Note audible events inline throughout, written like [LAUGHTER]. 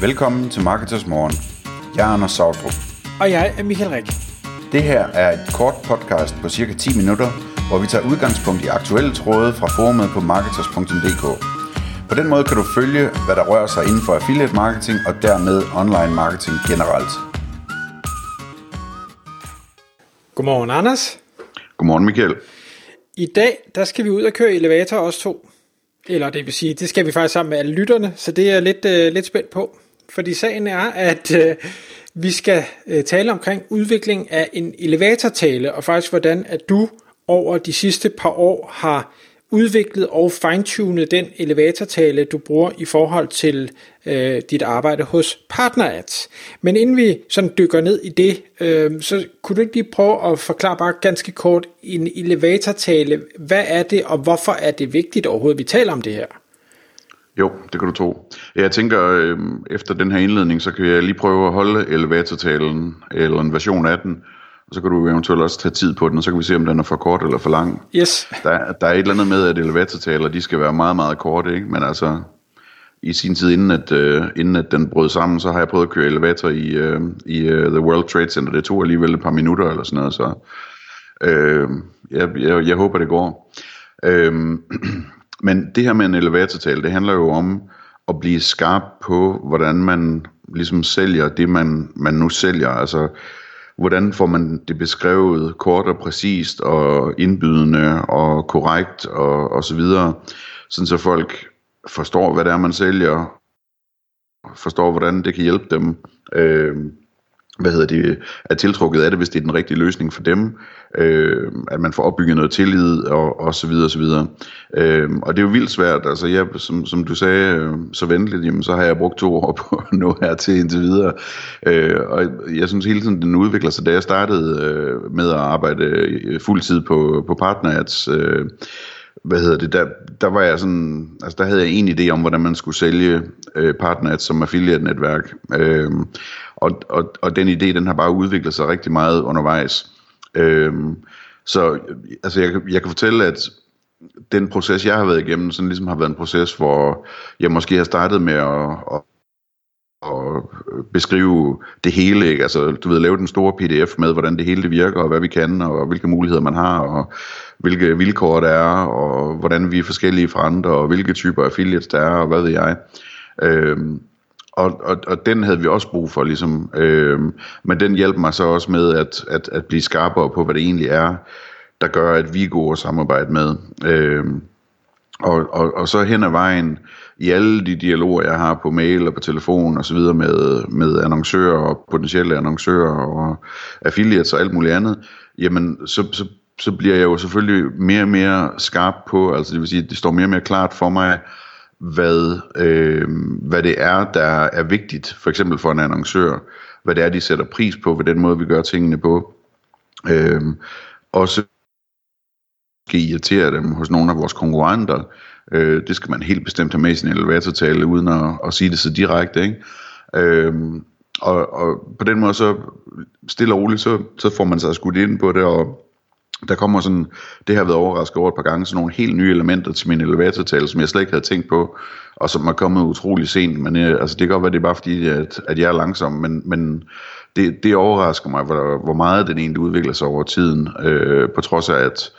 Velkommen til Marketers Morgen. Jeg er Anders Sautrup. Og jeg er Michael Rik. Det her er et kort podcast på cirka 10 minutter, hvor vi tager udgangspunkt i aktuelle tråde fra forumet på marketers.dk. På den måde kan du følge, hvad der rører sig inden for affiliate marketing og dermed online marketing generelt. Godmorgen, Anders. Godmorgen, Michael. I dag, der skal vi ud og køre elevator os to. Eller det vil sige, det skal vi faktisk sammen med alle lytterne, så det er jeg lidt, uh, lidt spændt på. Fordi sagen er, at øh, vi skal øh, tale omkring udvikling af en elevatortale, og faktisk hvordan at du over de sidste par år har udviklet og fine-tunet den elevatortale, du bruger i forhold til øh, dit arbejde hos PartnerAds. Men inden vi sådan dykker ned i det, øh, så kunne du ikke lige prøve at forklare bare ganske kort en elevatortale. Hvad er det, og hvorfor er det vigtigt overhovedet, at vi taler om det her? Jo, det kan du tro. Jeg tænker, øh, efter den her indledning, så kan jeg lige prøve at holde elevatortalen, eller en version af den, og så kan du eventuelt også tage tid på den, og så kan vi se, om den er for kort eller for lang. Yes. Der, der er et eller andet med, at elevatortaler, de skal være meget, meget korte, ikke? Men altså, i sin tid, inden at, uh, inden at den brød sammen, så har jeg prøvet at køre elevator i, uh, i uh, The World Trade Center. Det tog alligevel et par minutter eller sådan noget, så uh, jeg, jeg, jeg håber, det går. Uh, [CLEARS THROAT] men det her med en elevatortale, det handler jo om at blive skarp på, hvordan man ligesom sælger det, man, man nu sælger. Altså, hvordan får man det beskrevet kort og præcist og indbydende og korrekt og, og så videre, sådan så folk forstår, hvad det er, man sælger, forstår, hvordan det kan hjælpe dem, øh, hvad hedder det, er tiltrukket af det, hvis det er den rigtige løsning for dem, øh, at man får opbygget noget tillid, og, og så videre, og så videre. Øh, og det er jo vildt svært, altså jeg, som, som du sagde øh, så venligt, jamen, så har jeg brugt to år [LAUGHS] på at nå til indtil videre, øh, og jeg synes hele tiden, den udvikler sig, da jeg startede øh, med at arbejde øh, fuldtid på, på Partners, øh, hvad hedder det, der, der var jeg sådan, altså der havde jeg en idé om, hvordan man skulle sælge øh, PartnerAds som affiliate-netværk, øh, og, og, og den idé, den har bare udviklet sig rigtig meget undervejs. Øhm, så altså jeg, jeg kan fortælle, at den proces, jeg har været igennem, sådan ligesom har været en proces, hvor jeg måske har startet med at, at at beskrive det hele, ikke? altså du ved, lave den store pdf med, hvordan det hele det virker, og hvad vi kan, og hvilke muligheder man har, og hvilke vilkår der er, og hvordan vi er forskellige fra andre, og hvilke typer affiliates der er, og hvad ved jeg. Øhm, og, og, og den havde vi også brug for, ligesom. Øh, men den hjalp mig så også med at, at, at blive skarpere på, hvad det egentlig er, der gør, at vi er gode at samarbejde med. Øh, og, og, og så hen ad vejen, i alle de dialoger, jeg har på mail og på telefon og så videre med, med annoncører og potentielle annoncører og affiliates og alt muligt andet, jamen så, så, så bliver jeg jo selvfølgelig mere og mere skarp på, altså det vil sige, det står mere og mere klart for mig, hvad, øh, hvad det er, der er vigtigt, for eksempel for en annoncør, hvad det er, de sætter pris på ved den måde, vi gør tingene på. Øh, også måske irritere dem hos nogle af vores konkurrenter. Øh, det skal man helt bestemt have med i sin elevatortale, uden at, at sige det så direkte. Ikke? Øh, og, og på den måde så stille og roligt, så, så får man sig skudt ind på det, og der kommer sådan, det har været overrasket over et par gange, sådan nogle helt nye elementer til min elevatortale, som jeg slet ikke havde tænkt på, og som er kommet utrolig sent, men øh, altså, det kan godt være, det er bare fordi, at, at jeg er langsom, men, men det, det overrasker mig, hvor, hvor meget den egentlig udvikler sig over tiden, øh, på trods af, at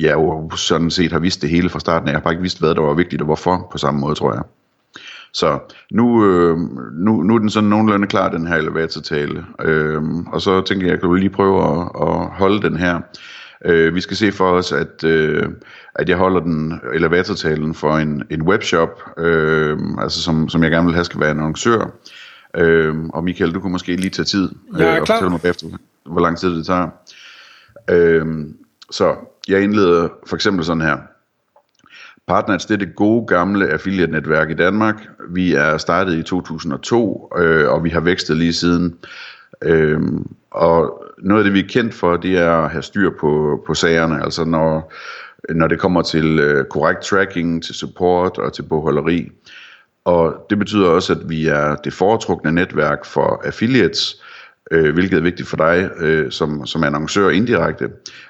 jeg jo sådan set har vidst det hele fra starten, jeg har bare ikke vidst, hvad der var vigtigt og hvorfor, på samme måde, tror jeg. Så nu, øh, nu, nu er den sådan nogenlunde klar, den her elevatortale. Øh, og så tænker jeg, at jeg kan lige prøve at, at holde den her. Øh, vi skal se for os, at, øh, at jeg holder den elevatortalen for en, en webshop, øh, altså som, som jeg gerne vil have skal være en annoncør. Øh, og Michael, du kunne måske lige tage tid øh, og fortælle mig bagefter, hvor lang tid det tager. Øh, så jeg indleder for eksempel sådan her. Partners, det er det gode gamle affiliate-netværk i Danmark. Vi er startet i 2002, øh, og vi har vækstet lige siden. Øh, og noget af det, vi er kendt for, det er at have styr på, på sagerne. Altså når, når det kommer til øh, korrekt tracking, til support og til bogholderi. Og det betyder også, at vi er det foretrukne netværk for affiliates, øh, øh, hvilket er vigtigt for dig øh, som, som annoncør indirekte.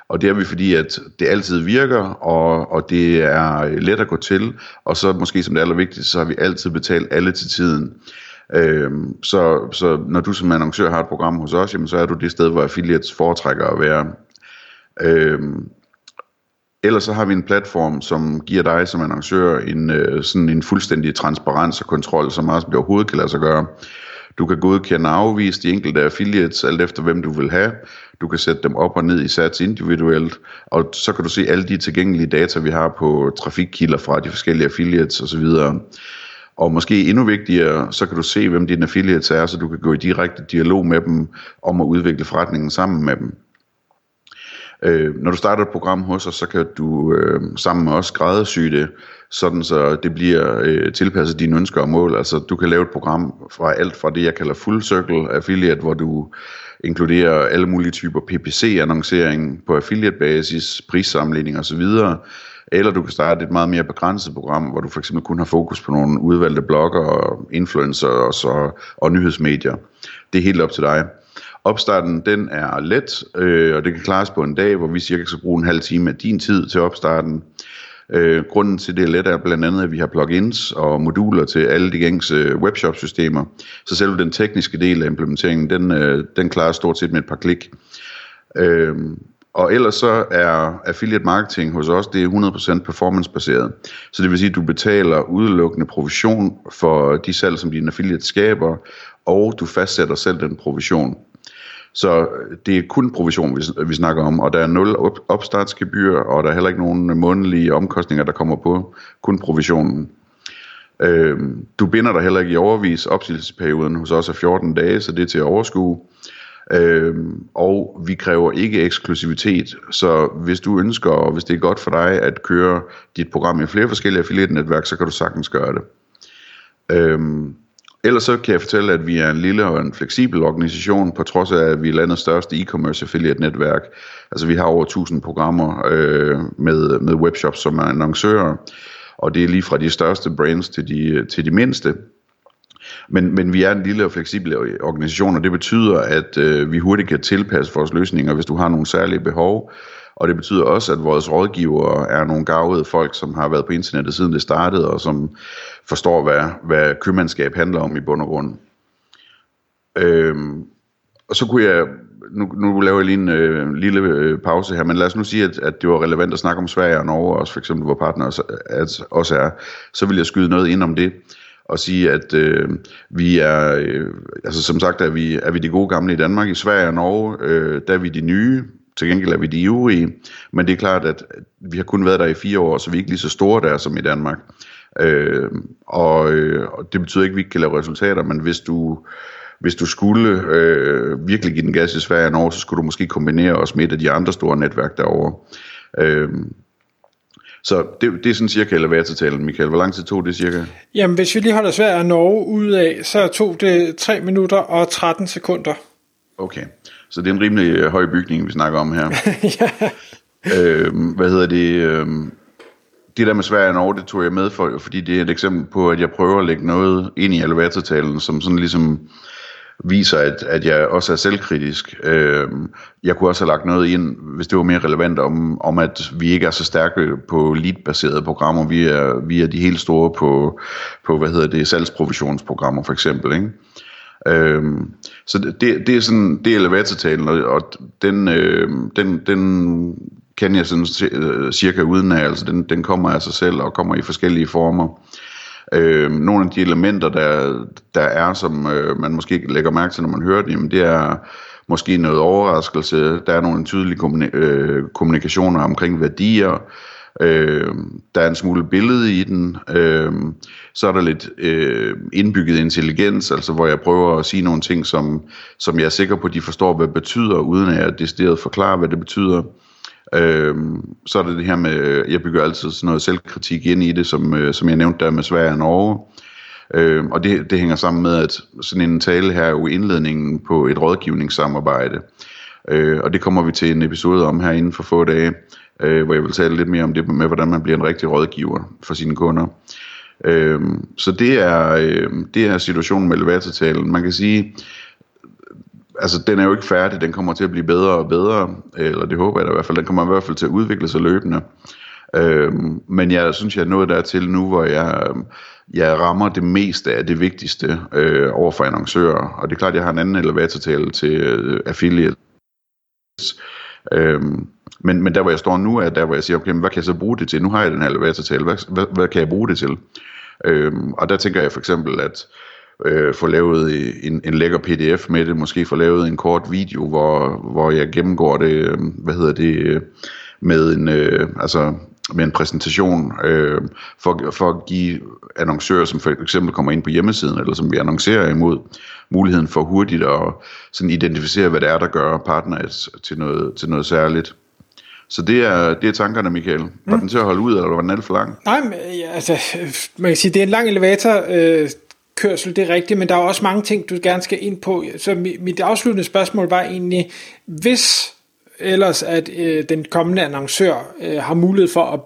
Og det er vi, fordi at det altid virker, og, og det er let at gå til, og så måske som det allervigtigste, så har vi altid betalt alle til tiden. Øhm, så, så når du som annoncør har et program hos os, jamen, så er du det sted, hvor affiliates foretrækker at være. Øhm, ellers så har vi en platform, som giver dig som annoncør en, øh, sådan en fuldstændig transparens og kontrol, som også bliver overhovedet kan lade sig gøre. Du kan godkende og afvise de enkelte affiliates, alt efter hvem du vil have. Du kan sætte dem op og ned i sats individuelt, og så kan du se alle de tilgængelige data, vi har på trafikkilder fra de forskellige affiliates osv. Og måske endnu vigtigere, så kan du se, hvem dine affiliates er, så du kan gå i direkte dialog med dem om at udvikle forretningen sammen med dem. Øh, når du starter et program hos os, så kan du øh, sammen med os skræddersy det, sådan så det bliver øh, tilpasset dine ønsker og mål. Altså du kan lave et program fra alt fra det, jeg kalder full circle affiliate, hvor du inkluderer alle mulige typer PPC-annoncering på affiliate-basis, prissammenligning osv., eller du kan starte et meget mere begrænset program, hvor du for eksempel kun har fokus på nogle udvalgte blogger og så, og nyhedsmedier. Det er helt op til dig. Opstarten den er let, øh, og det kan klares på en dag, hvor vi cirka skal bruge en halv time af din tid til opstarten. Øh, grunden til det er let er blandt andet, at vi har plugins og moduler til alle de gængse øh, webshop-systemer. Så selv den tekniske del af implementeringen, den, øh, den klarer stort set med et par klik. Øh, og ellers så er affiliate marketing hos os, det er 100% performance baseret. Så det vil sige, at du betaler udelukkende provision for de salg, som dine affiliate skaber, og du fastsætter selv den provision. Så øh, det er kun provision, vi, vi snakker om, og der er nul op, opstartsgebyr, og der er heller ikke nogen øh, månedlige omkostninger, der kommer på, kun provisionen. Øh, du binder dig heller ikke i overvis. Opsigelsesperioden hos os er 14 dage, så det er til at overskue. Øh, og vi kræver ikke eksklusivitet, så hvis du ønsker, og hvis det er godt for dig at køre dit program i flere forskellige affiliate-netværk, så kan du sagtens gøre det. Øhm, Ellers så kan jeg fortælle, at vi er en lille og en fleksibel organisation, på trods af, at vi er landets største e-commerce affiliate netværk. Altså vi har over 1000 programmer øh, med, med webshops, som er annoncører, og det er lige fra de største brands til de, til de mindste. Men, men vi er en lille og fleksibel organisation, og det betyder, at øh, vi hurtigt kan tilpasse vores løsninger, hvis du har nogle særlige behov. Og det betyder også, at vores rådgivere er nogle gavede folk, som har været på internettet siden det startede, og som forstår, hvad, hvad købmandskab handler om i bund og grund. Øhm, og så kunne jeg, nu, nu laver jeg lige en øh, lille øh, pause her, men lad os nu sige, at, at det var relevant at snakke om Sverige og Norge også, for eksempel, hvor partner også, at, også er. Så vil jeg skyde noget ind om det og sige, at øh, vi er, øh, altså som sagt er vi, er vi de gode gamle i Danmark. I Sverige og Norge, øh, der er vi de nye, til gengæld er vi de ivrige, men det er klart, at vi har kun været der i fire år, så vi er ikke lige så store der som i Danmark. Øh, og, øh, og det betyder ikke, at vi ikke kan lave resultater, men hvis du, hvis du skulle øh, virkelig give den gas i Sverige og Norge, så skulle du måske kombinere os med et af de andre store netværk derovre. Øh, så det, det er sådan cirka elevatortalen, Michael. Hvor lang tid tog det cirka? Jamen, hvis vi lige holder Sverige og Norge ud af, så tog det 3 minutter og 13 sekunder. Okay, så det er en rimelig øh, høj bygning, vi snakker om her. [LAUGHS] ja. øhm, hvad hedder det? Øhm, det der med Sverige og Norge, det tog jeg med, for, fordi det er et eksempel på, at jeg prøver at lægge noget ind i elevatortalen, som sådan ligesom viser, at, at jeg også er selvkritisk. Øh, jeg kunne også have lagt noget ind, hvis det var mere relevant, om, om at vi ikke er så stærke på lead-baserede programmer. Vi er, vi er de helt store på, på hvad hedder det, salgsprovisionsprogrammer for eksempel. Ikke? Øhm, så det, det er sådan, det er elevatortalen, og, og den, øh, den, den kan jeg sådan øh, cirka uden af, altså den, den kommer af sig selv og kommer i forskellige former. Øh, nogle af de elementer, der, der er, som øh, man måske lægger mærke til, når man hører det, jamen det er måske noget overraskelse, der er nogle tydelige kommuni- øh, kommunikationer omkring værdier, øh, der er en smule billede i den, øh, så er der lidt øh, indbygget intelligens, altså hvor jeg prøver at sige nogle ting, som, som jeg er sikker på, at de forstår, hvad det betyder, uden at jeg decideret forklarer, hvad det betyder. Øh, så er det det her med, øh, jeg bygger altid sådan noget selvkritik ind i det, som, øh, som jeg nævnte der med Sverige og Norge. Øh, og det, det hænger sammen med, at sådan en tale her er jo indledningen på et rådgivningssamarbejde. Øh, og det kommer vi til en episode om her inden for få dage, øh, hvor jeg vil tale lidt mere om det med, hvordan man bliver en rigtig rådgiver for sine kunder. Øh, så det er, øh, det er situationen med elevatortalen. Man kan sige, altså den er jo ikke færdig, den kommer til at blive bedre og bedre, eller det håber jeg da i hvert fald, den kommer i hvert fald til at udvikle sig løbende. Øhm, men jeg synes, jeg er nået dertil nu, hvor jeg, jeg rammer det meste af det vigtigste øh, over for annoncører. Og det er klart, jeg har en anden elevatortale til øh, affiliates. Øhm, men, men der, hvor jeg står nu, er der, hvor jeg siger, okay, men hvad kan jeg så bruge det til? Nu har jeg den her elevatortale, hvad, hvad, hvad kan jeg bruge det til? Øhm, og der tænker jeg for eksempel, at øh, få lavet en, en lækker pdf med det, måske få lavet en kort video, hvor, hvor jeg gennemgår det, øh, hvad hedder det, øh, med en, øh, altså med en præsentation øh, for, for at give annoncører, som for eksempel kommer ind på hjemmesiden, eller som vi annoncerer imod, muligheden for hurtigt at sådan identificere, hvad det er, der gør partneret til noget, til noget særligt. Så det er, det er tankerne, Michael. Var mm. den til at holde ud, eller var den alt for lang? Nej, men, ja, altså, man kan sige, det er en lang elevator, øh, kørsel, det er rigtigt, men der er også mange ting, du gerne skal ind på. Så mit afsluttende spørgsmål var egentlig, hvis ellers at øh, den kommende annoncør øh, har mulighed for at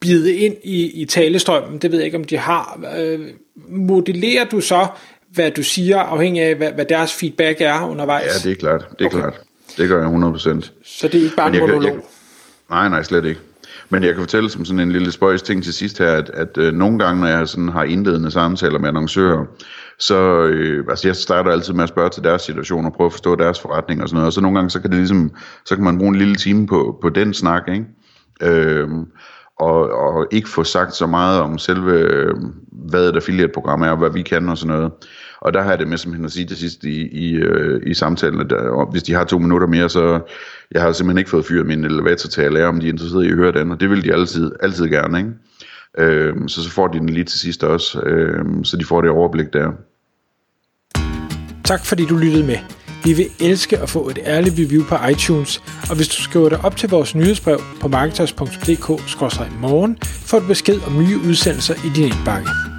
bide ind i, i talestrømmen, det ved jeg ikke, om de har, øh, modellerer du så, hvad du siger, afhængig af, hvad, hvad deres feedback er undervejs? Ja, det er klart. Det er okay. klart. Det gør jeg 100%. Så det er ikke bare en monolog? Jeg, nej, nej, slet ikke. Men jeg kan fortælle som sådan en lille spøjs ting til sidst her, at, at øh, nogle gange, når jeg sådan har indledende samtaler med annoncører, så øh, altså jeg starter altid med at spørge til deres situation og prøve at forstå deres forretning og sådan noget. Og så nogle gange, så kan det ligesom, så kan man bruge en lille time på, på den snak, ikke? Øh, og, og ikke få sagt så meget om selve, øh, hvad et affiliate-program er, og hvad vi kan og sådan noget. Og der har jeg det med simpelthen at sige til sidst i, i, øh, i samtalen, at øh, der, hvis de har to minutter mere, så jeg har simpelthen ikke fået fyret min elevator til at lære, om de er interesseret i at høre den, og det vil de altid, altid gerne, ikke? Øh, så så får de den lige til sidst også, øh, så de får det overblik der. Tak fordi du lyttede med. Vi vil elske at få et ærligt review på iTunes, og hvis du skriver dig op til vores nyhedsbrev på marketers.dk-morgen, får du besked om nye udsendelser i din indbakke.